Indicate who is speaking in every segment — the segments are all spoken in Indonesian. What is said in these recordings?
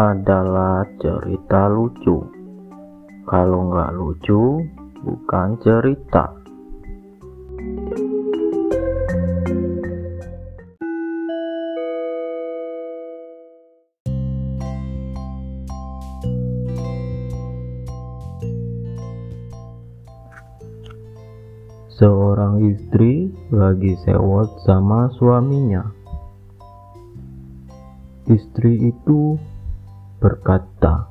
Speaker 1: adalah cerita lucu. Kalau nggak lucu, bukan cerita. Seorang istri lagi sewot sama suaminya. Istri itu berkata,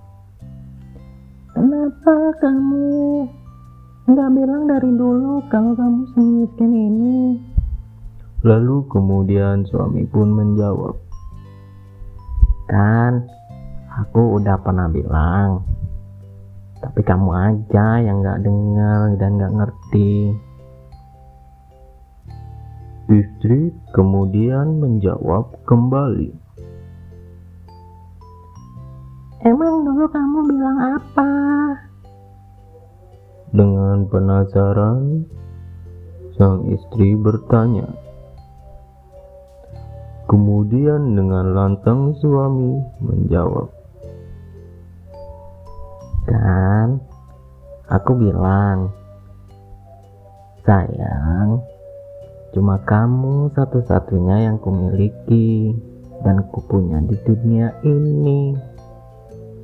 Speaker 2: Kenapa kamu nggak bilang dari dulu kalau kamu semiskin ini?
Speaker 1: Lalu kemudian suami pun menjawab,
Speaker 2: Kan aku udah pernah bilang, tapi kamu aja yang nggak dengar dan nggak ngerti.
Speaker 1: Istri kemudian menjawab kembali,
Speaker 2: Emang dulu kamu bilang apa?
Speaker 1: Dengan penasaran, sang istri bertanya. Kemudian dengan lantang suami menjawab,
Speaker 2: Kan aku bilang, sayang, cuma kamu satu-satunya yang kumiliki dan kupunya di dunia ini.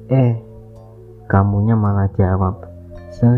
Speaker 2: Eh, kamunya malah jawab, so.